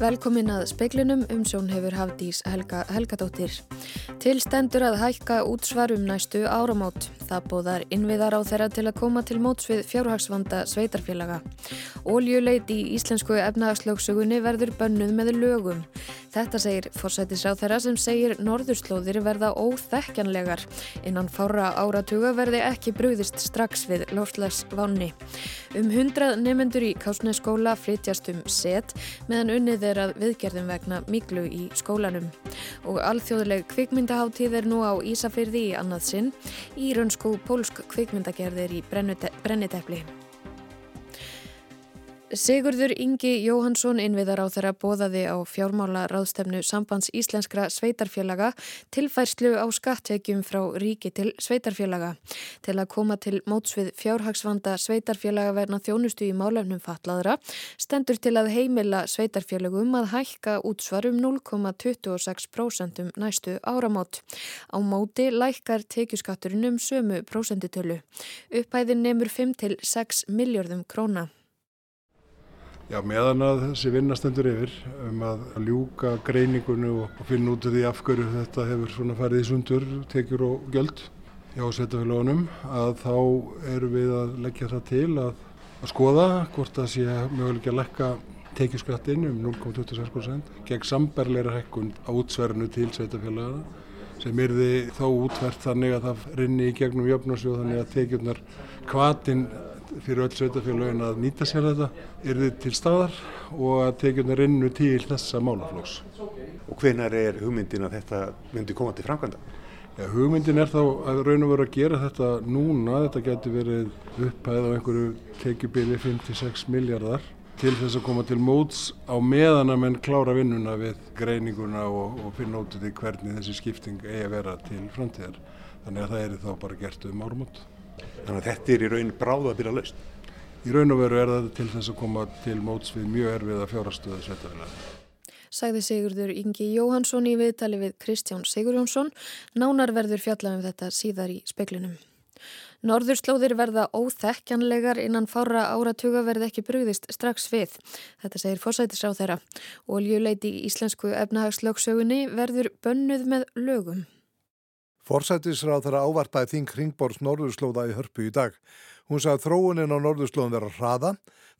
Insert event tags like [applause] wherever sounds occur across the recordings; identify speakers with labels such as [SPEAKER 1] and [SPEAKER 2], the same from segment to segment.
[SPEAKER 1] Velkomin að speiklinum um sjón hefur Hafdís Helga Helgadóttir. Tilstendur að hækka útsvarum næstu áramót. Það bóðar innviðar á þeirra til að koma til móts við fjárhagsvanda sveitarfélaga. Óljuleit í íslensku efnahagslöksugunni verður bönnuð með lögum. Þetta segir fórsætisráð þeirra sem segir norðurslóðir verða óþekkjanlegar. Innan fára áratuga verði ekki brúðist strax við lofslagsváni. Um hundrað nefendur í Kásneskóla flytjast um set meðan unnið er að viðgerðum vegna miklu í skólanum. Og alþjóðleg kvikmyndaháttíð er nú á Ísafyrði í annað sinn. Írönsk og pólsk kvikmyndagerðir í brennitepli. Sigurður Ingi Jóhansson innviðar á þeirra bóðaði á fjármála ráðstefnu sambands íslenskra sveitarfélaga tilfærslu á skattekjum frá ríki til sveitarfélaga. Til að koma til mótsvið fjárhagsvanda sveitarfélaga verna þjónustu í málefnum fatlaðra stendur til að heimila sveitarfélagum að hækka útsvarum 0,26% um næstu áramót. Á móti lækkar tekjuskatturinn um sömu prósenditölu. Upphæðin nefnur 5-6 miljardum króna.
[SPEAKER 2] Já, meðan að þessi vinnastendur yfir um að ljúka greiningunni og finna út því af hverju þetta hefur svona farið í sundur, tekjur og göld hjá sveitafélagunum að þá erum við að leggja það til að, að skoða hvort það sé möguleik að lekka tekjuskattinn um 0,26% gegn samberleira hekkund á útsverðinu til sveitafélagana sem yrði þá útverð þannig að það rinni í gegnum jöfnarsjóð þannig að tekjurnar kvatinn fyrir öll sveitafélagin að nýta sér þetta er þið til staðar og að tekjuna rinnu til þessa málaflóks.
[SPEAKER 3] Og hvenar er hugmyndin að þetta myndi koma til framkvæmda?
[SPEAKER 2] Ja, hugmyndin er þá að raun og vera að gera þetta núna, þetta getur verið upphæð á einhverju tekjubili 5-6 miljardar til þess að koma til móts á meðan að menn klára vinnuna við greininguna og, og finna út því hvernig þessi skipting eigi að vera til framtíðar. Þannig að það er þá bara gert um ármót.
[SPEAKER 3] Þannig að þetta er í raun byrja laust.
[SPEAKER 2] Í raun og veru er þetta til þess að koma til móts við mjög erfiða fjárastöðu sveitafélagi.
[SPEAKER 1] Sagði Sigurður Ingi Jóhansson í viðtali við Kristján Sigurjónsson. Nánar verður fjallað um þetta síðar í speklinum. Norðurslóðir verða óþekkjanlegar innan fára áratuga verði ekki brugðist strax við. Þetta segir fórsætisráð þeirra. Óljuleiti í íslensku efnahagslöksögunni verður bönnuð með lögum.
[SPEAKER 4] Forsættisráð þarf að ávarpaði þing Ringborgs norðurslóða í hörpu í dag. Hún sagði að þróunin á norðurslóðum vera hraða.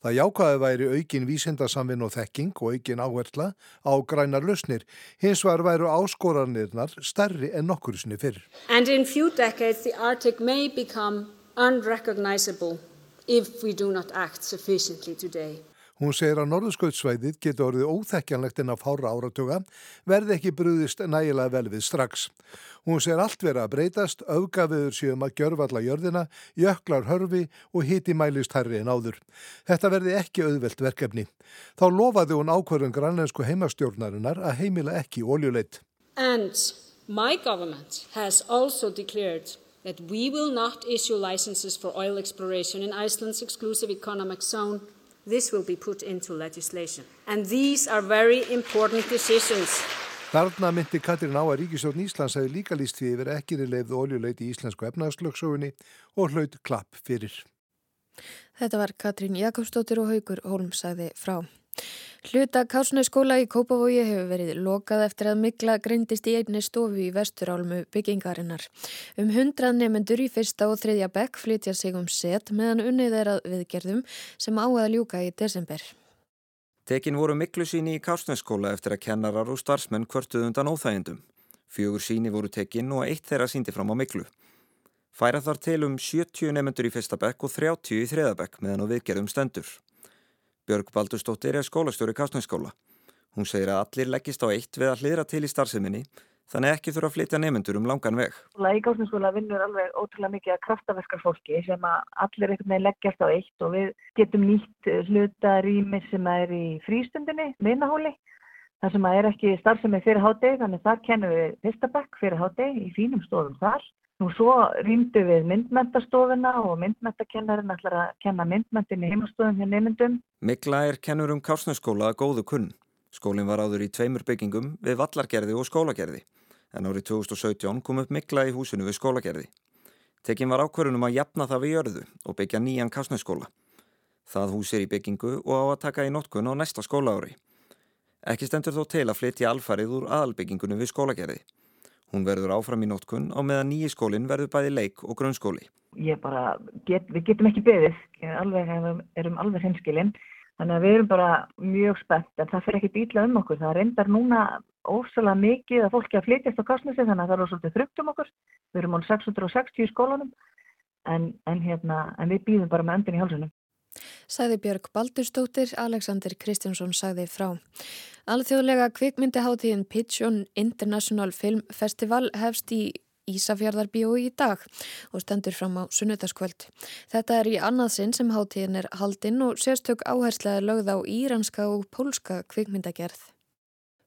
[SPEAKER 4] Það jákaði væri aukin vísindasamvinn og þekking og aukin áhersla á grænar lausnir. Hins var væru áskoranirnar stærri en nokkur sinni fyrr.
[SPEAKER 5] And in few decades the Arctic may become unrecognizable if we do not act sufficiently today.
[SPEAKER 4] Hún segir að norðurskautsvæðið getur orðið óþekkjanlegt en að fára áratuga verði ekki brúðist nægilega vel við strax. Hún segir allt verið að breytast, auðgafiður séum að gjörfalla jörðina, jöklar hörfi og hiti mælist herri en áður. Þetta verði ekki auðvelt verkefni. Þá lofaði hún ákverðun grannlensku heimastjórnarinnar að heimila ekki óljuleitt.
[SPEAKER 5] And my government has also declared that we will not issue licenses for oil exploration in Iceland's exclusive economic zone this will be put into legislation. And these are very important decisions.
[SPEAKER 4] Þarna myndi Katrín á að Ríkistjórn Íslands hefði líka líst því yfir ekkiri leifðu oljuleiti í íslensku efnagslöksögunni og hlaut klapp fyrir.
[SPEAKER 1] Þetta var Katrín Jakobsdóttir og Haugur Holm sagði frá. Hluta Kásnæskóla í Kópavogi hefur verið lokað eftir að mikla greindist í einni stofu í vesturálmu byggingarinnar. Um hundrað nefendur í fyrsta og þriðja bekk flytja sig um set meðan unnið er að viðgerðum sem á að ljúka í desember.
[SPEAKER 6] Tekin voru miklu síni í Kásnæskóla eftir að kennarar og starfsmenn kvörtuð undan óþægindum. Fjögur síni voru tekin og eitt þeirra síndi fram á miklu. Færa þar til um 70 nefendur í fyrsta bekk og 30 í þriða bekk meðan á viðgerðum stendur. Björg Baldurstóttir er skólastjóri Kastnæsskóla. Hún segir að allir leggist á eitt við að hlýra til í starfseminni þannig ekki þurfa að flytja nefnendur um langan veg.
[SPEAKER 7] Í Kastnæsskóla vinnur alveg ótrúlega mikið að kraftaverskar fólki sem að allir einhvern veginn leggjast á eitt og við getum nýtt hluta rými sem er í frístundinni, minnahóli. Það sem er ekki starfsemi fyrir háteg, þannig þar kennum við fyrstabæk fyrir háteg í fínum stofum þar. Nú svo rýmdu við myndmentastofuna og myndmentakennarinn ætlar að kenna myndmentin í heimastofum hjá nefndum.
[SPEAKER 6] Mikla er kennur um Kársnæsskóla að góðu kunn. Skólinn var áður í tveimur byggingum við vallargerði og skólagerði. En árið 2017 kom upp Mikla í húsinu við skólagerði. Tekinn var ákvörunum að jafna það við jörðu og byggja nýjan Kársnæsskóla. Það hús er í byggingu og á að taka í notkun á næsta skóla ári. Ekki stendur þó til að flytja alfarið úr aðalbyggingunum við skólagerði. Hún verður áfram í nótkunn á meðan nýji skólinn verður bæði leik og grunnskóli.
[SPEAKER 7] Bara, get, við getum ekki beðið, alveg, erum alveg hinskilinn, þannig að við erum bara mjög spennt en það fyrir ekki býtla um okkur. Það reyndar núna ósalega mikið að fólki að flytjast á kostnesi þannig að það er svolítið þryggt um okkur. Við erum án 660 í skólanum en, en, hérna, en við býðum bara með endin í halsunum.
[SPEAKER 1] Sæði Björg Baldurstóttir, Alexander Kristjánsson sagði frá. Alþjóðlega kvikmyndiháttíðin Pigeon International Film Festival hefst í Ísafjörðarbíó í dag og stendur fram á sunnutaskvöld. Þetta er í annað sinn sem háttíðin er haldinn og sérstök áherslega lögð á íranska og pólska kvikmyndagerð.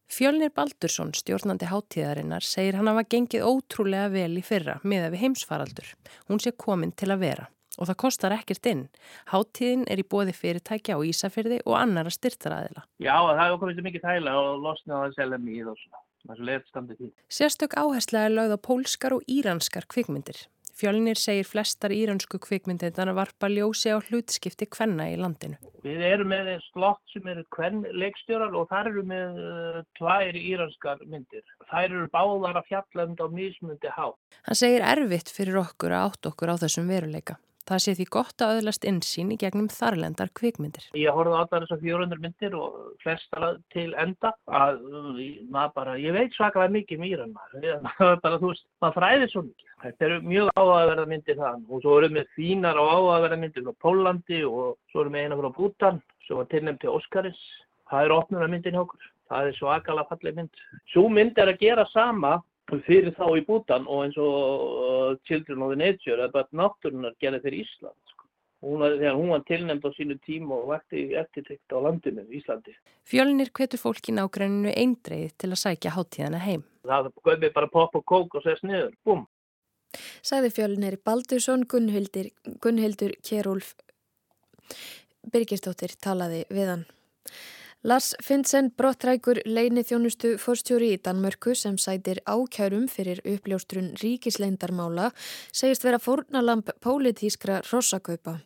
[SPEAKER 8] Fjölnir Baldursson, stjórnandi háttíðarinnar, segir hann hafa gengið ótrúlega vel í fyrra miða við heimsfaraldur. Hún sé komin til að vera og það kostar ekkert inn. Háttíðin er í bóði fyrirtækja á Ísafyrði og annara styrtaræðila.
[SPEAKER 9] Já, það er okkur mikið tæla og losna á að selja mýð og svona. Það er svo leitt standið því.
[SPEAKER 8] Sérstök áherslega er lögð á pólskar og íranskar kvikmyndir. Fjölnir segir flestar íransku kvikmyndir varpa ljósi á hlutskipti kvenna í landinu.
[SPEAKER 9] Við erum með slott sem eru leikstjórar og þar eru með uh, tvær íranskar myndir. Þær eru báðar að fjalla um þetta á mismundi há.
[SPEAKER 8] Hann segir erfitt fyrir okkur að átt okkur á þessum veruleika. Það sé því gott að öðlast insýn í gegnum þarlendar kvikmyndir.
[SPEAKER 9] Ég horfði allar þessar 400 myndir og flesta til enda að bara, ég veit svakalega mikið mýra um maður. [laughs] Bara, þú veist, maður fræðir svo mikið. Þetta eru mjög áhugaverða myndir þann og svo erum við þínar á áhugaverða myndir frá Pólandi og svo erum við eina frá Bútan sem var tilnæmt til Óskarins. Það er opnuna myndin hjá okkur. Það er svakalega fallið mynd. Svo mynd er að gera sama fyrir þá í bútan og eins og Children of the Nature eða bara náttúrunar gerði fyrir Ísland sko. hún var, þegar hún var tilnæmd á sínu tíma og vært eftirtrykt á landinu Íslandi.
[SPEAKER 8] Fjölnir hvetur fólki nágræninu eindreið til að sækja háttíðana heim.
[SPEAKER 9] Það göfði bara pop og kók og sess niður, búm.
[SPEAKER 1] Sæði Fjölnir Baldursson Gunnhildur, Gunnhildur Kjærúlf Birgistóttir talaði við hann. Lars Finnsen brottrækur leini þjónustu fórstjóri í Danmörku sem sætir ákjærum fyrir uppljóstrun ríkisleindarmála segist vera fórnalamp pólitískra rossakaupa.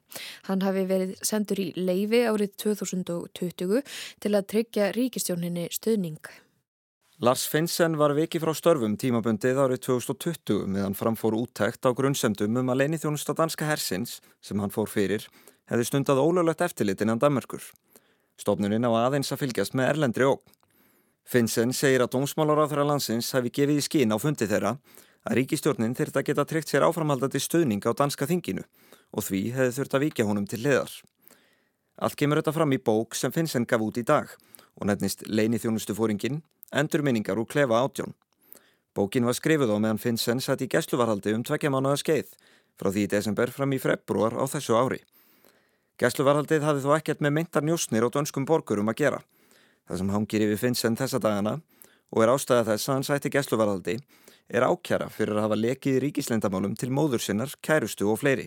[SPEAKER 1] Hann hafi verið sendur í leifi árið 2020 til að tryggja ríkistjóninni stuðning.
[SPEAKER 6] Lars Finnsen var viki frá störfum tímabundið árið 2020 meðan framfór úttækt á grunnsemdum um að leini þjónusta danska hersins sem hann fór fyrir hefði stundað ólöglegt eftirlit innan Danmörkur. Stofnuninn á aðeins að fylgjast með erlendri óg. Finnsen segir að dómsmálaráþara landsins hafi gefið í skín á fundi þeirra að ríkistjórnin þurft að geta tryggt sér áframhaldandi stöðning á danska þinginu og því hefði þurft að vikja honum til hliðar. Allt kemur þetta fram í bók sem Finnsen gaf út í dag og nefnist Leini þjónustufóringin, endur minningar úr klefa átjón. Bókin var skrifuð á meðan Finnsen satt í gæsluvarhaldi um tvekja mánuða skeið frá því í desember fram í februar á þessu ári. Gæsluvarhaldið hafði þó ekkert með meintar njósnir á dönskum borgurum að gera. Það sem hangir yfir Finnsen þessa dagana og er ástæða þess að hann sætti gæsluvarhaldi er ákjara fyrir að hafa lekið ríkislendamálum til móður sinnar, kærustu og fleiri.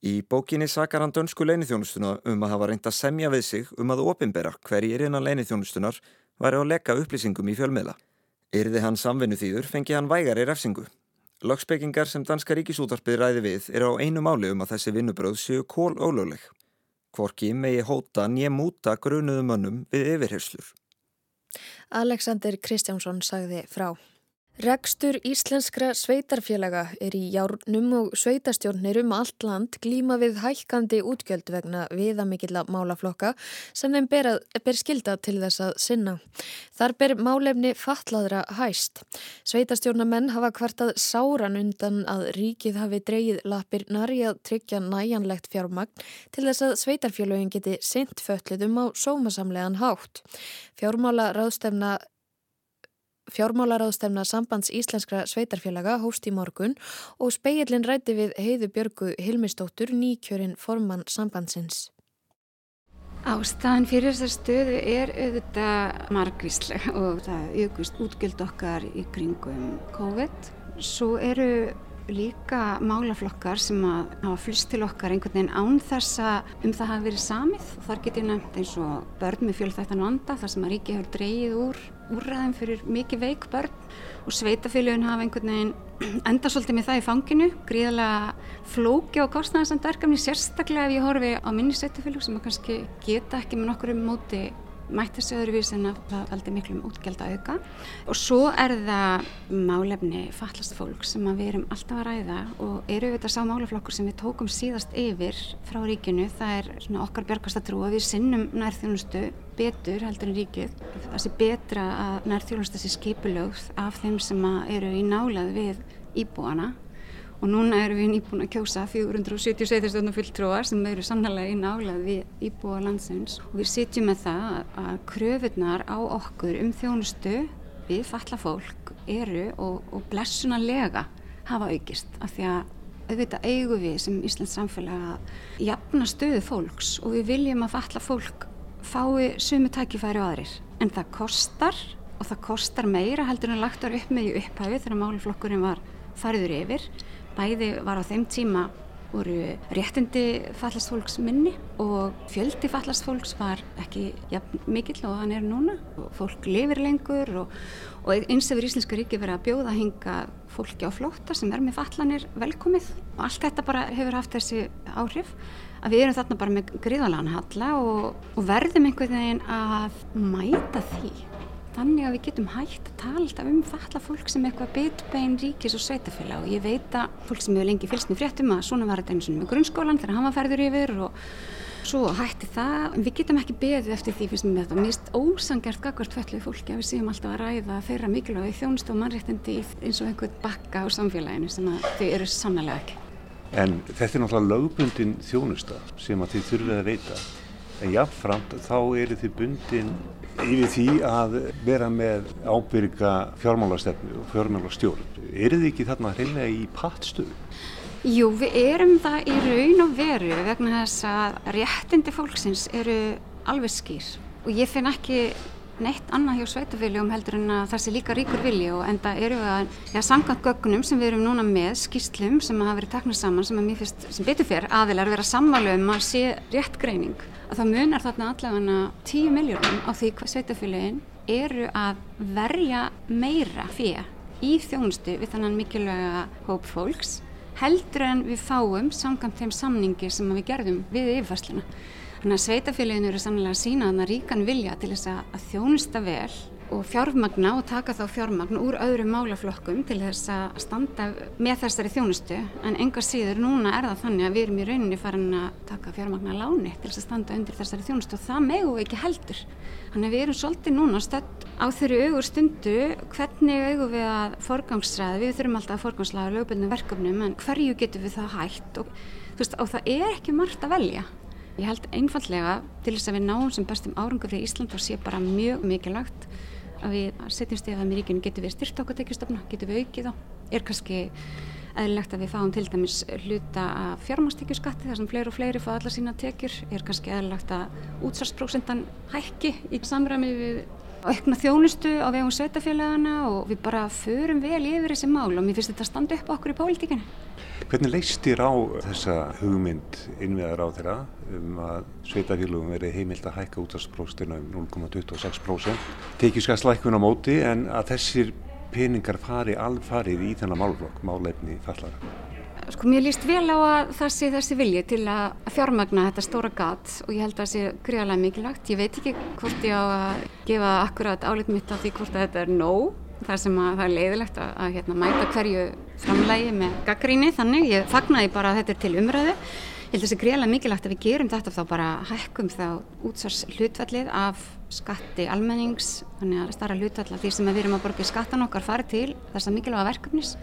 [SPEAKER 6] Í bókinni sakar hann dönsku leinithjónustuna um að hafa reynd að semja við sig um að opimbera hverjir innan leinithjónustunar væri að leka upplýsingum í fjölmiðla. Yrði hann samvinnu þýður fengi hann vægari refsingu. Lögspekingar sem Danska ríkisútarpið ræði við er á einu máli um að þessi vinnubröð séu kól ólögleg. Kvorki megi hóta nýja múta grunuðu mönnum við yfirherslur.
[SPEAKER 1] Alexander Kristjánsson sagði frá. Rekstur íslenskra sveitarfélaga er í járnum og sveitastjórnir um allt land glíma við hækkandi útgjöld vegna viðamikilla málaflokka sem þeim ber, að, ber skilda til þess að sinna. Þar ber málefni fatlaðra hæst. Sveitastjórnamenn hafa kvartað sáran undan að ríkið hafi dreyið lapir nari að tryggja næjanlegt fjármagn til þess að sveitarfélagin geti sint föllidum á sómasamlegan hátt. Fjármála ráðstefna Fjármálaráðstefna sambands íslenskra sveitarfélaga hóst í morgun og speillin rætti við heiðu Björgu Hilmistóttur nýkjörinn formann sambandsins.
[SPEAKER 10] Ástæðan fyrir þessar stöðu er auðvitað margvíslega og það aukust útgjöld okkar í kringum COVID. Svo eru líka málaflokkar sem að hafa flust til okkar einhvern veginn án þess að um það hafi verið samið. Þar get ég nefnt eins og börn með fjölþættan vanda þar sem að ríki hefur dreyið úr úrræðum fyrir mikið veik börn og sveitafélagin hafa einhvern veginn [clears throat] enda svolítið með það í fanginu, gríðarlega flóki og kostnæðarsand verkefni sérstaklega ef ég horfi á minni sveitafélag sem kannski geta ekki með nokkur um móti mætt þessu öðruvís en að það veldi miklum útgjald að auka. Og svo er það málefni fallast fólk sem við erum alltaf að ræða og eru við þetta sá máleflokkur sem við tókum síðast yfir frá ríkinu. Það er svona okkar björgast að trú að við sinnum nærþjónustu betur heldur en ríkið. Það sé betra að nærþjónustu sé skipulögð af þeim sem eru í nálað við íbúana og núna erum við nýbúin að kjósa 470 sveitarstofnum fulltróar sem eru sannlega í nálað við íbúa landsins. Og við sitjum með það að kröfunar á okkur um þjónustu við falla fólk eru og, og blessunarlega hafa aukist. Af því að auðvitað eigum við sem Íslands samfélag að jafna stöðu fólks og við viljum að falla fólk fái sumu tækifæri og aðrir. En það kostar og það kostar meira heldur en lagt var upp með í upphæfi þegar máluflokkurinn var fariður yfir bæði var á þeim tíma voru réttindi fallast fólks minni og fjöldi fallast fólks var ekki ja, mikill og hann er núna. Og fólk lifir lengur og, og eins hefur Íslenska ríki verið að bjóða að hinga fólki á flótta sem er með fallanir velkomið. Og allt þetta bara hefur haft þessi áhrif að við erum þarna bara með gríðalega halla og, og verðum einhvern veginn að mæta því þannig að við getum hægt að tala alltaf um falla fólk sem eitthvað bitbein ríkis og sveitafélag og ég veit að fólk sem hefur lengi fylgst með fréttum að svona var þetta eins og með grunnskólan þegar hann var færður yfir og svo hætti það. Við getum ekki beðið eftir því fyrst með þetta. Mist ósangjart gagvart fellið fólki að við séum alltaf að ræða þeirra mikilvægi þjónust og mannréttindi eins og einhvern bakka á samfélaginu sem þau eru sannlega ekki.
[SPEAKER 3] En þetta er náttúrulega lögbundin þjónusta sem að þið þurfið að veita en jáfnframt þá eru þið bundin yfir því að vera með ábyrga fjármálastefnu og fjármálastjórn. Er þið ekki þarna hreinlega í pattstöðu?
[SPEAKER 10] Jú, við erum það í raun og veru vegna þess að réttindi fólksins eru alveg skýr og ég finn ekki neitt annað hjá sveitafélagum heldur en að það sé líka ríkur vilji og enda eru við að, já, samkvæmt gögnum sem við erum núna með, skýslum sem hafa verið teknað saman sem finnst, sem betur fyrr, aðilar vera sammálu um að sé rétt greining, að það munar þarna allavega 10 miljónum á því hvað sveitafélagin eru að verja meira fyrir í þjónustu við þannan mikilvæga hóp fólks heldur en við fáum samkvæmt þeim samningi sem við gerðum við yfirfærsluna. Þannig að sveitafélaginu eru sannlega að sína þannig að ríkan vilja til þess að þjónusta vel og fjármagna og taka þá fjármagna úr öðrum málaflokkum til þess að standa með þessari þjónustu en enga síður núna er það þannig að við erum í rauninni farin að taka fjármagna láni til þess að standa undir þessari þjónustu og það megu ekki heldur. Þannig að við erum svolítið núna stödd á þeirri augur stundu hvernig augur við að forgangsræða, við þurfum alltaf að forgangsræða lögbundum verkefnum en hverju getur við það hægt og, veist, og það er ekki margt að velja. Ég held einfallega til þess að við náum sem bestum árangur fyrir Ísland og sé bara mjög mikilvægt að við setjum stíðað með ríkinu, getur við styrt okkur tekjastofna, getur við aukið þá, er kannski eðlilegt að við fáum til dæmis hluta af fjármástekjuskatti þar sem fleiri og fleiri fá alla sína tekjur, er kannski eðlilegt að útsvarsprósentan hækki í samræmi við aukna þjónustu á vegum sveitafélagana og við bara förum vel yfir þessi mál og mér finnst þetta að standa upp okkur í pólitíkinu.
[SPEAKER 3] Hvernig leist þér á þessa hugmynd innviðar á þeirra um að sveitafélagum veri heimilt að hækka útastpróstina um 0,26%? Tekið skast lækun á móti en að þessir peningar fari alfarið í þennan málflokk, málefni fallara.
[SPEAKER 10] Sko mér líst vel á að það sé þessi vilji til að fjármagna þetta stóra gat og ég held að það sé gríðarlega mikilvægt. Ég veit ekki hvort ég á að gefa akkurat álit mitt á því hvort þetta er nóg. Það sem að það er leiðilegt að, að hérna, mæta hverju framlægi með gaggríni þannig. Ég fagnaði bara að þetta er til umræðu. Ég held að það sé gríðarlega mikilvægt að við gerum þetta þá bara hækkum þá útsvars hlutvallið af skatti almennings, þannig að starra hlutvall af því sem við erum að borga skattan okkar farið til þessa mikilvæga verkefnis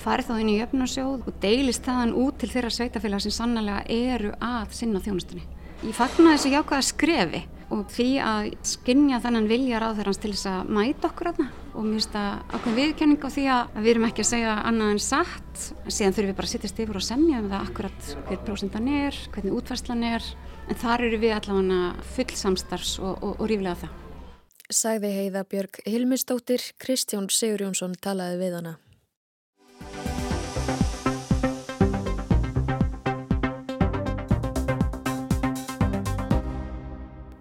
[SPEAKER 10] farið þá inn í jöfnarsjóð og deilist þaðan út til þeirra sveitafélag sem sannlega eru að sinna þjónustunni. Ég fagnar þessu jákvæða skrefi og því að skinja þennan vilja ráðherrans til þess að mæta okkur aðna og mér finnst það ákveð viðkenning á því að við erum ekki að segja annað en satt síðan þurfum við bara að sittast yfir og semja um það akkurat hver prósendan er, hvernig útværslan er en þar eru við allavega full samstarfs og, og, og ríflega það.
[SPEAKER 1] Sæði heiða Björg Hilmistóttir, Kristján Sigur Jónsson talaði við hana.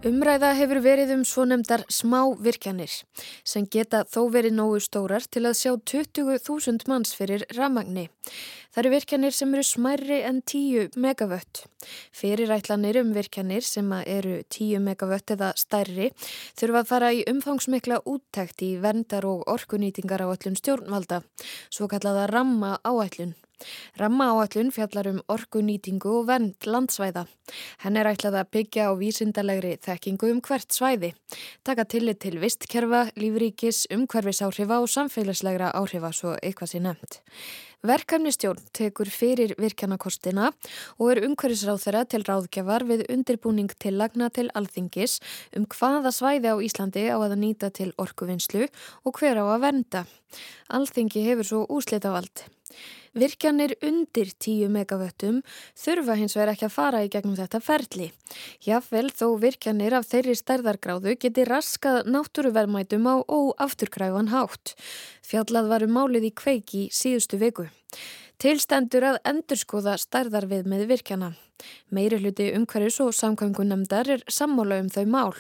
[SPEAKER 1] Umræða hefur verið um svonemdar smá virkjanir sem geta þó verið nógu stórar til að sjá 20.000 manns fyrir ramagni. Það eru virkjanir sem eru smærri en 10 megavött. Fyrirætlanir um virkjanir sem eru 10 megavött eða stærri þurfa að fara í umfangsmikla úttækt í verndar og orkunýtingar á öllum stjórnvalda, svo kallaða ramma áætlun. Ramma áallun fjallar um orkunýtingu og vernd landsvæða. Henn er ætlað að byggja á vísindalegri þekkingu um hvert svæði. Taka tillit til vistkerfa, lífríkis, umhverfisáhrifa og samfélagslegra áhrifa svo eitthvað sé nefnt. Verkefnistjórn tekur fyrir virkjanakostina og er umhverfisráð þeirra til ráðgjafar við undirbúning til lagna til alþingis um hvaða svæði á Íslandi á að nýta til orkuvinnslu og hver á að vernda. Alþingi hefur svo úslitavald. Virkjanir undir 10 megavöttum þurfa hins vegar ekki að fara í gegnum þetta ferli. Jáfnvel þó virkjanir af þeirri stærðargráðu geti raskað náttúruverðmætum á óafturkræfan hátt. Fjallað varum málið í kveiki síðustu viku. Tilstendur að endurskoða stærðar við með virkjana. Meiri hluti umhverjus og samkvæmgunemdar er sammála um þau mál.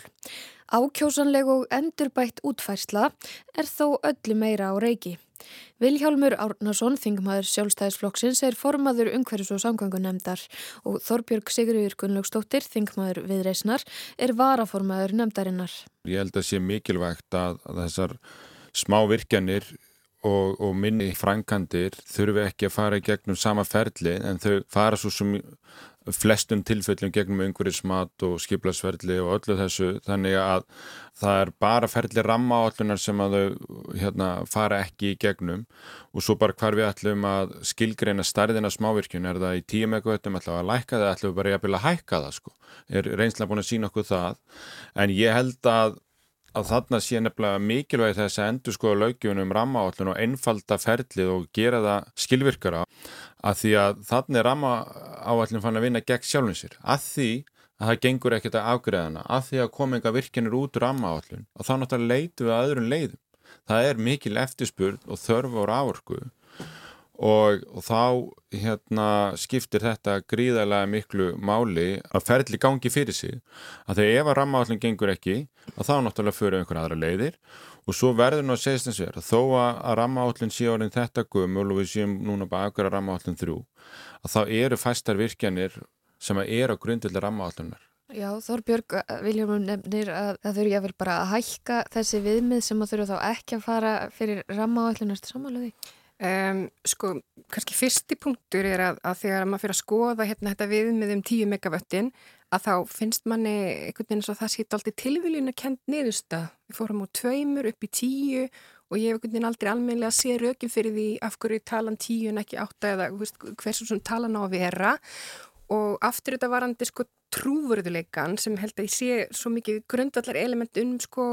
[SPEAKER 1] Ákjósanleg og endurbætt útfærsla er þó öllu meira á reiki. Viljálmur Árnason, þingmaður sjálfstæðisflokksins, er formaður umhverjus og samgöngunemdar og Þorbjörg Sigurður Gunnlaugstóttir, þingmaður viðreysnar, er varaformaður nemdarinnar.
[SPEAKER 11] Ég held að sé mikilvægt að þessar smá virkjanir og, og minni frangandir þurfi ekki að fara í gegnum sama ferli en þau fara svo sem flestum tilfellum gegnum umhverjusmat og skiplasferli og öllu þessu þannig að það er bara ferli rammaállunar sem að þau hérna, fara ekki í gegnum. Og svo bara hvar við ætlum að skilgreina starðina smávirkjun er það í tíu megavöttum ætlum að læka það, ætlum við bara að hækka það sko, er reynslega búin að sína okkur það? En ég held að að þarna sé nefnilega mikilvægi þess að endur skoða lögjöfunum rammaállun og einfalda ferlið og gera það skilvirkara að því að þarna er rammaáallun fann að vinna gegn sjálfum sér. Að því að það gengur ekkert að afgreðana að því að kominga virkinir út rammaállun og þá náttúrulega leitu við að öðrun leiðum. Það er mikil eftirspurn og þörf á rávorku og, og þá hérna, skiptir þetta gríðarlega miklu máli að ferli gangi fyrir sig. Að þegar ef að rammaállin gengur ekki að þá náttúrulega fyrir einhverja aðra leiðir. Og svo verður nú að segja þess að þó að, að rammaállin sé orðin þetta gumul og við séum núna bara aðgöra rammaállin þrjú að þá eru fæstar virkjanir sem er á grundilega rammaállunar
[SPEAKER 1] Já, Þórbjörg, Viljum nefnir að það þurfi að vel bara að hækka þessi viðmið sem að þurfa þá ekki að fara fyrir rammaállunar samanlega því?
[SPEAKER 12] Um, sko, kannski fyrsti punktur er að, að þegar maður fyrir að skoða hérna þetta viðmið um 10 megavöttin að þá finnst manni einhvern veginn svo það sýtt aldrei tilviljun að kent niðursta. Við fórum á tveimur upp í 10 og ég hef einhvern veginn aldrei almenlega að sé rökin fyrir því af hverju talan 10 en ekki 8 eða hversu svona talan á að vera og aftur þetta varandi sko trúvörðuleikan sem held að ég sé svo mikið grundvallar element um sko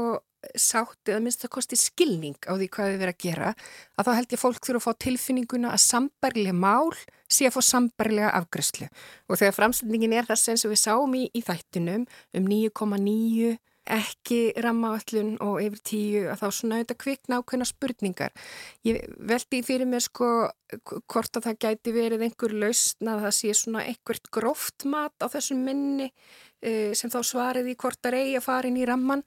[SPEAKER 12] sátt eða minnst það kosti skilning á því hvað við verðum að gera að þá held ég fólk þurfa að fá tilfinninguna að sambarlega mál sé að fá sambarlega afgröslu og þegar framstendingin er eins og við sáum í, í þættinum um 9,9 ekki rammaallun og yfir tíu að þá svona auðvitað kvikna ákveðna spurningar. Ég veldi fyrir mér sko hvort að það gæti verið einhver lausn að það sé svona einhvert gróft mat á þessum minni Eh, sem þá svariði hvort að reyja farin í ramman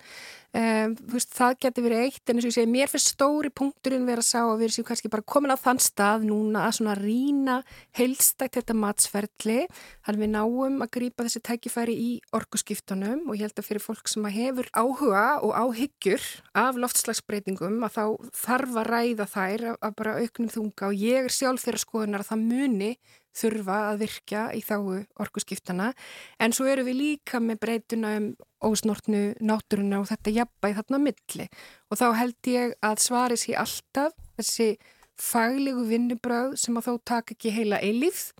[SPEAKER 12] um, veist, það getur verið eitt en eins og ég segi, mér finnst stóri punkturinn verið að sá að við erum kannski bara komin á þann stað núna að svona rína heilstækt þetta matsferðli þannig við náum að grýpa þessi tækifæri í orkuskiptunum og ég held að fyrir fólk sem hefur áhuga og áhyggjur af loftslagsbreytingum að þá þarf að ræða þær að bara auknum þunga og ég er sjálf þeirra skoðunar að það muni þurfa að virkja í þáu orkuskiptana en svo eru við líka með breytuna um ósnortnu náttúruna og þetta jafnbæði þarna milli. Og þá held ég að svari sér alltaf þessi faglegu vinnubröð sem að þó taka ekki heila eilíð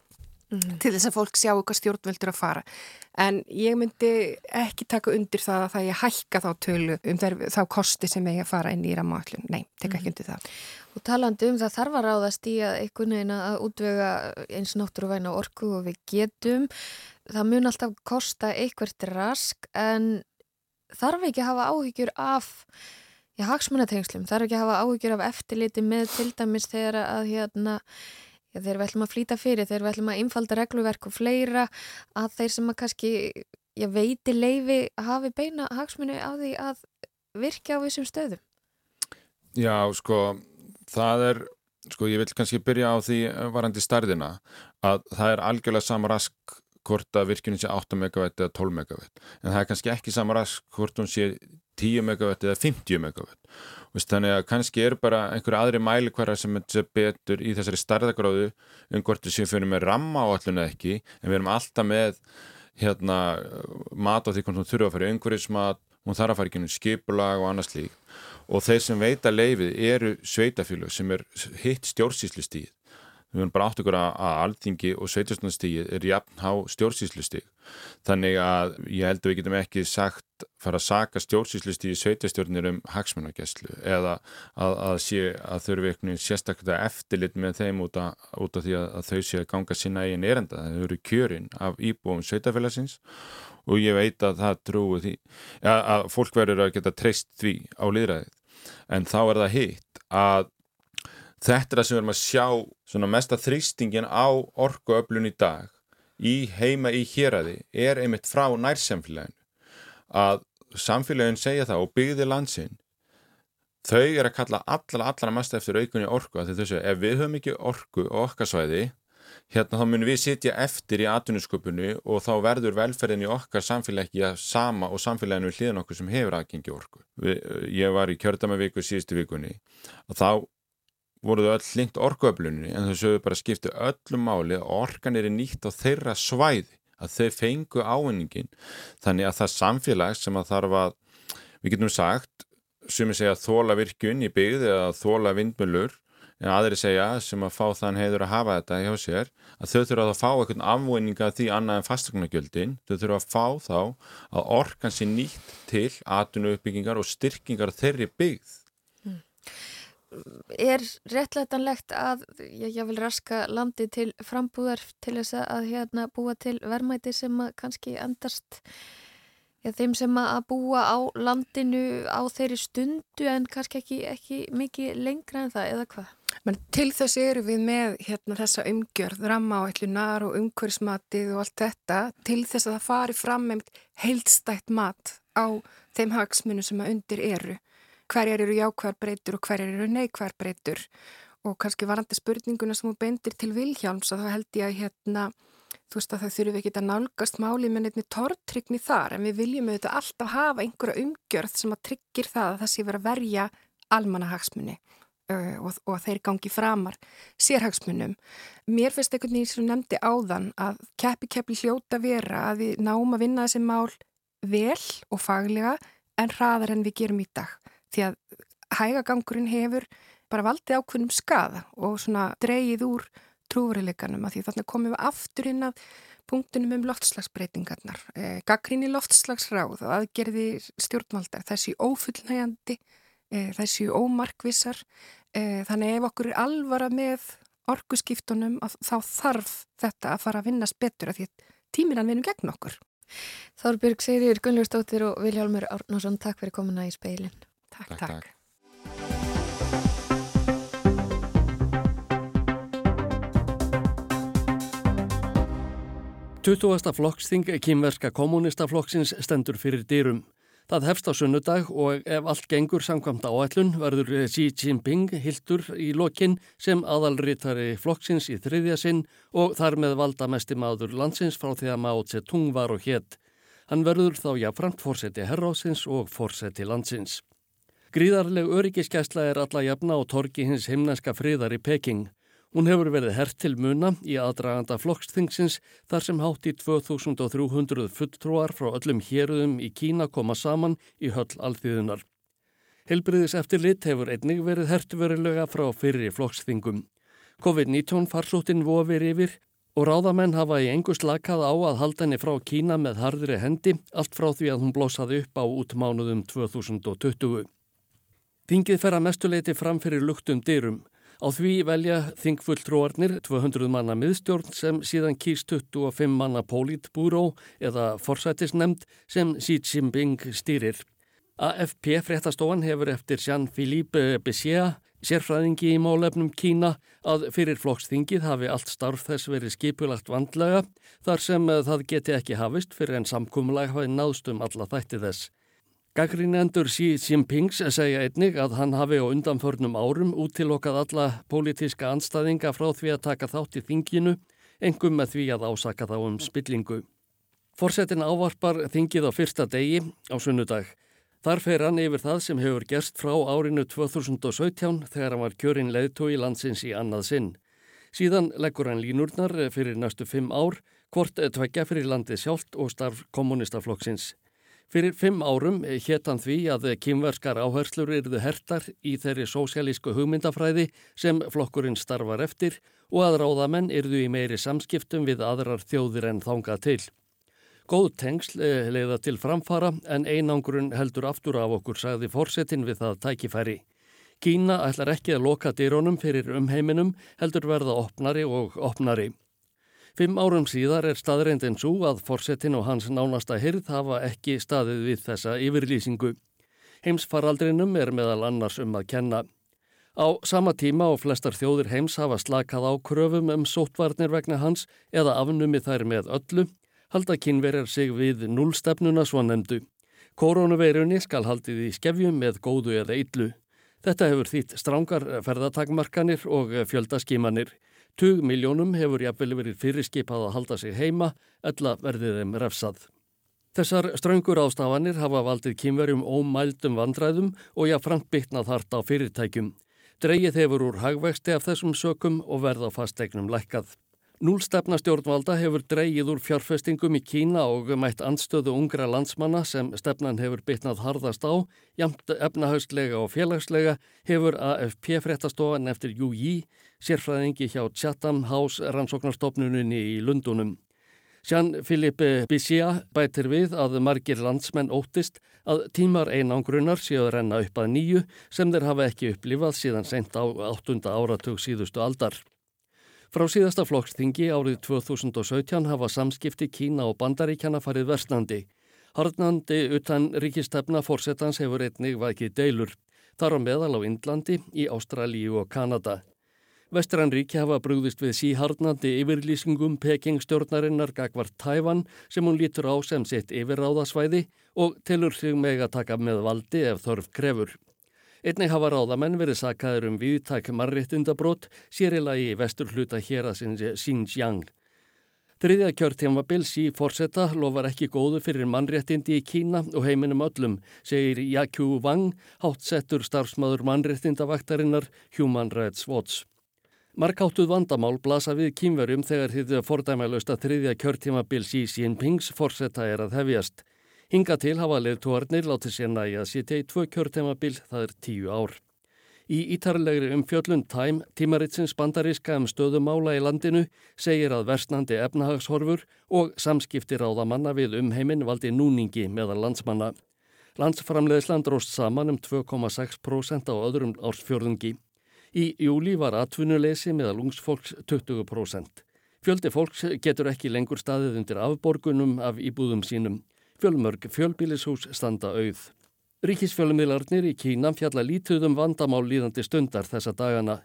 [SPEAKER 12] mm. til þess að fólk sjá hvað stjórnveldur að fara en ég myndi ekki taka undir það að það ég hækka þá tölu um þær, þá kosti sem ég að fara inn í rammaallun, nei, tek ekki mm. undir það
[SPEAKER 1] Og talandi um það þarf að ráðast í að einhvern veginn að útvega eins náttúruvæna orku og við getum það mun alltaf kosta einhvert rask en þarf ekki að hafa áhyggjur af já, hagsmunatengslum, þarf ekki að hafa áhyggjur af eftirliti með til dæmis þegar að hérna Já, þegar við ætlum að flýta fyrir, þegar við ætlum að einfalda regluverk og fleira að þeir sem að kannski, já, veiti leifi hafi beina hagsmunni á því að virka á þessum stöðum.
[SPEAKER 11] Já, sko, það er sko ég vil kannski byrja á því varandi starðina að það er algjörlega sama rask hvort að virkjunin sé 8 megawatt eða 12 megawatt en það er kannski ekki sama rask hvort hún sé 10 megawatt eða 50 megawatt Vist, þannig að kannski er bara einhverja aðri mælikværa sem er betur í þessari starðagráðu um hvort við séum fyrir með ramma á alluna ekki en við erum alltaf með hérna mat á því hvort hún þurfa að fara í umhverjusmat, hún þarf að fara í gennum skipulag og annars lík og þeir sem veita leifið eru sveitafílu sem er hitt stjórnsýslu stíð við erum bara átt ykkur að, alþingi og sveitastunastíð er jafn há stjórnsýslustíð þannig að ég held að við getum ekki sagt fara að saka stjórnsýslustíð í sveitastjórnir um hagsmunageslu eða að, að sé að þau eru eitthvað sérstaklega eftirlit með þeim út, a, út af því að, að þau sé að ganga sína eigin erenda, þau eru kjörin af íbúum sveitafélagsins og ég veit að það trúi því að fólk verður að geta treyst því á liðræðið en þá er það hitt að þetta er það sem við erum að sjá svona mesta þrýstingin á orkuöflun í dag í heima í héræði er einmitt frá nærsamfélaginu að samfélagin segja það og byggði landsinn þau er að kalla allra allra mest eftir aukunni orku að þau segja ef við höfum ekki orku og okkasvæði hérna þá munum við sitja eftir í atvinnusköpunni og þá verður velferðin í okkar samfélagi að sama og samfélaginu hlýðan okkur sem hefur aðgengi orku. Við, ég var í kjördamavíku síðustu vikunni og þá voruðu öll linkt orkuöflunni en þau sögðu bara skiptu öllum máli að orkan er nýtt á þeirra svæði að þau fengu ávinningin þannig að það samfélag sem að þarf að við getum sagt sem er segja þóla virkun í byggð eða þóla vindmjölur en aðri segja sem að fá þann heiður að hafa þetta hjá sér að þau þurfa að fá eitthvað afvinninga því annað en fastagnagjöldin þau þurfa að fá þá að orkan sé nýtt til atvinnu uppbyggingar og styrkingar þeirri byggð
[SPEAKER 1] er réttlætanlegt að ég vil raska landi til frambúðar til þess að hérna búa til verðmæti sem kannski endast já, þeim sem að búa á landinu á þeirri stundu en kannski ekki, ekki mikið lengra en það eða hvað?
[SPEAKER 12] Men til þess eru við með hérna, þessa umgjörð, ramma á ellunar og umhverfsmatið og allt þetta til þess að það fari fram með heildstætt mat á þeim hagsmunu sem að undir eru hverjar eru jákvæðar breytur og hverjar eru neikvæðar breytur og kannski varandi spurninguna sem þú beindir til Vilhjálms að þá held ég að hérna þú veist að það þurfum ekki að nálgast máli með nefnir tortrykni þar en við viljum auðvitað alltaf hafa einhverja umgjörð sem að tryggir það að það sé verið að verja almanahagsmunni uh, og, og þeir gangi framar sérhagsmunum. Mér finnst einhvern veginn sem nefndi áðan að keppi keppi hljóta vera að við náum að vinna þessi mál vel og faglega en hraðar en við gerum í dag því að hægagangurinn hefur bara valdið ákveðnum skada og svona dreyið úr trúveruleikanum að því þannig komum við aftur inn að punktunum um loftslagsbreytingarnar, eh, gaggrinni loftslagsráð og aðgerði stjórnvalda, þessi ófullnægandi, eh, þessi ómarkvissar, eh, þannig ef okkur er alvara með orguskiptunum þá þarf þetta að fara að vinnast betur að því tíminan vinum gegn okkur.
[SPEAKER 1] Þárbjörg Sigriður Gunnlaugstóttir og Viljálmur Árnarsson, takk fyrir komuna í speilin.
[SPEAKER 12] Takk, takk. takk.
[SPEAKER 13] Tuttúasta flokksting kýmverska kommunistaflokksins stendur fyrir dýrum. Það hefst á sunnudag og ef allt gengur samkvæmt áætlun verður Xi Jinping hildur í lokinn sem aðalritari flokksins í þriðja sinn og þar með valda mesti maður landsins frá því að Mao Tse-tung var og hétt. Hann verður þá jáframt fórseti herrásins og fórseti landsins. Gríðarleg öryggiskesla er alla jafna á torki hins himneska friðar í Peking. Hún hefur verið hert til muna í aðdraganda flokksþingsins þar sem hátt í 2300 fulltrúar frá öllum héruðum í Kína koma saman í höll alþýðunar. Helbriðis eftir lit hefur einnig verið hertverulega frá fyrri flokksþingum. COVID-19 farsóttin vofir yfir og ráðamenn hafa í engu slakað á að halda henni frá Kína með harðri hendi allt frá því að hún blósaði upp á útmánuðum 2020. Þingið fer að mestuleiti fram fyrir luktum dyrum. Á því velja þingfulltróarnir 200 manna miðstjórn sem síðan kýst 25 manna pólítbúró eða forsætisnemnd sem Xi Jinping stýrir. AFP fréttastofan hefur eftir Jean-Philippe Bessia, sérfræðingi í málefnum Kína, að fyrir flokksþingið hafi allt starf þess verið skipulagt vandlega þar sem það geti ekki hafist fyrir en samkumlag hafi náðst um alla þætti þess. Gagrinendur Xi Jinpings segja einnig að hann hafi á undanförnum árum útilokkað alla pólitíska anstæðinga frá því að taka þátt í þinginu, engum með því að ásaka þá um spillingu. Forsetin ávarpar þingið á fyrsta degi á sunnudag. Þar fer hann yfir það sem hefur gerst frá árinu 2017 þegar hann var kjörinn leðtói landsins í annað sinn. Síðan leggur hann línurnar fyrir næstu fimm ár, hvort tvekja fyrir landið sjálft og starf kommunistaflokksins. Fyrir fimm árum hétt hann því að kymverskar áherslur eruðu hertar í þeirri sósialísku hugmyndafræði sem flokkurinn starfar eftir og að ráðamenn eruðu í meiri samskiptum við aðrar þjóðir en þánga til. Góð tengsl eh, leiða til framfara en einangurinn heldur aftur af okkur, sagði fórsetin við það tækifæri. Kína ætlar ekki að loka dýrónum fyrir umheiminum heldur verða opnari og opnari. Fimm árum síðar er staðreindin svo að forsetin og hans nánasta hyrð hafa ekki staðið við þessa yfirlýsingu. Heimsfaraldrinum er meðal annars um að kenna. Á sama tíma og flestar þjóðir heims hafa slakað á kröfum um sótvarnir vegna hans eða afnumi þær með öllu, halda kynverjar sig við núlstefnuna svo nefndu. Koronaveirunni skal haldið í skefjum með góðu eða yllu. Þetta hefur þýtt strángar ferðatakmarkanir og fjöldaskimanir. Tug miljónum hefur jafnvel verið fyrirskipað að halda sig heima, ella verðið þeim refsað. Þessar ströngur ástafanir hafa valdið kýmverjum ómældum vandræðum og jáfnframt bytnað hart á fyrirtækjum. Dreigið hefur úr hagvexti af þessum sökum og verða fastegnum lækkað. Núlstefna stjórnvalda hefur dreigið úr fjárfestingum í Kína og mætt anstöðu ungra landsmanna sem stefnan hefur bytnað harðast á, jamt efnahauslega og félagslega hefur AFP fréttastofan eftir UJ, sérfræðingi hjá Chatham House rannsóknarstofnunni í Lundunum. Jean-Philippe Bissia bætir við að margir landsmenn óttist að tímar einangrunar séu að renna upp að nýju sem þeir hafa ekki upplifað síðan sent á 8. áratug síðustu aldar. Frá síðasta flokkstingi árið 2017 hafa samskipti Kína og Bandaríkjana farið versnandi. Harnandi utan ríkistefna fórsetans hefur einnig vækið deilur. Þar á meðal á Indlandi, í Ástralíu og Kanada. Vestranríki hafa brúðist við síharnandi yfirlýsingum Peking stjórnarinnar gagvar Tævan sem hún lítur á sem sitt yfirráðasvæði og tilur sig meg að taka með valdi ef þörf krefur. Einnig hafa ráðamenn verið sakaður um viðtæk marrittundabrót sérila í vestur hluta hér að sinns Xinjiang. Þriðja kjörtjamabil sí fórsetta lofar ekki góðu fyrir mannréttindi í Kína og heiminum öllum, segir Yakyu Wang, hátsettur starfsmaður mannréttindavaktarinnar Human Rights Watch. Markáttuð vandamál blasa við kýmverjum þegar fordæmælust að þriðja kjörtjamabil sí Jinpings fórsetta er að hefjast. Hinga til hafa leðtúarnir látið sér næja að sitja í tvö kjörtemabil, það er tíu ár. Í ítarlegri umfjöllun Time, tímaritsins bandaríska um stöðumála í landinu, segir að versnandi efnahagshorfur og samskiptir áða manna við um heiminn valdi núningi meðal landsmanna. Landsframleðisland róst saman um 2,6% á öðrum ársfjörðungi. Í júli var atvinnuleysi meðal ungsfólks 20%. Fjöldi fólks getur ekki lengur staðið undir afborgunum af íbúðum sínum. Fjölmörg fjölbílishús standa auð. Ríkisfjölmiðlarnir í Kína fjalla lítuðum vandamál líðandi stundar þessa dagana.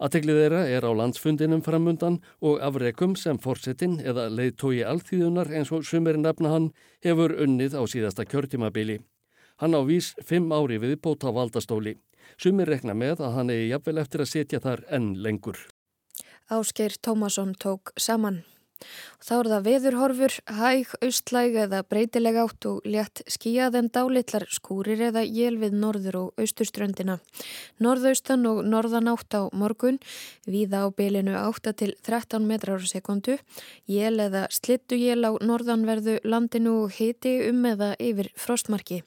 [SPEAKER 13] Aðteglið þeirra er á landsfundinum framundan og afreikum sem fórsetin eða leiðtói alþýðunar eins og sumerinn efna hann hefur unnið á síðasta kjörtímabili. Hann á vís fimm ári við bóta valdastóli. Sumir rekna með að hann eigi jafnvel eftir að setja þar enn lengur.
[SPEAKER 1] Áskeir Tómasson tók saman. Þá er það veðurhorfur, hæg, austlæg eða breytileg átt og létt skíjað en dálitlar skúrir eða jél við norður og austurströndina. Norðaustan og norðan átt á morgun, víða á bylinu 8 til 13 metrar á sekundu, jél eða slittu jél á norðanverðu landinu og hiti um eða yfir frostmarki.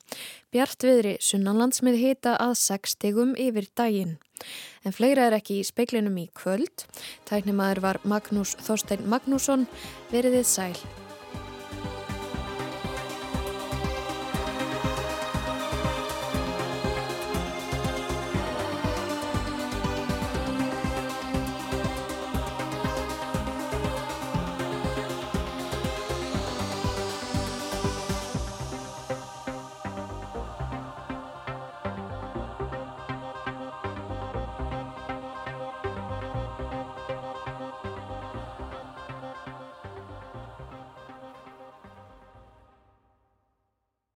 [SPEAKER 1] Bjart viðri sunnanlands með hita að 6 stegum yfir daginn. En fleira er ekki í speiklinum í kvöld. Tæknimaður var Magnús Þorstein Magnússon. Veriðið sæl.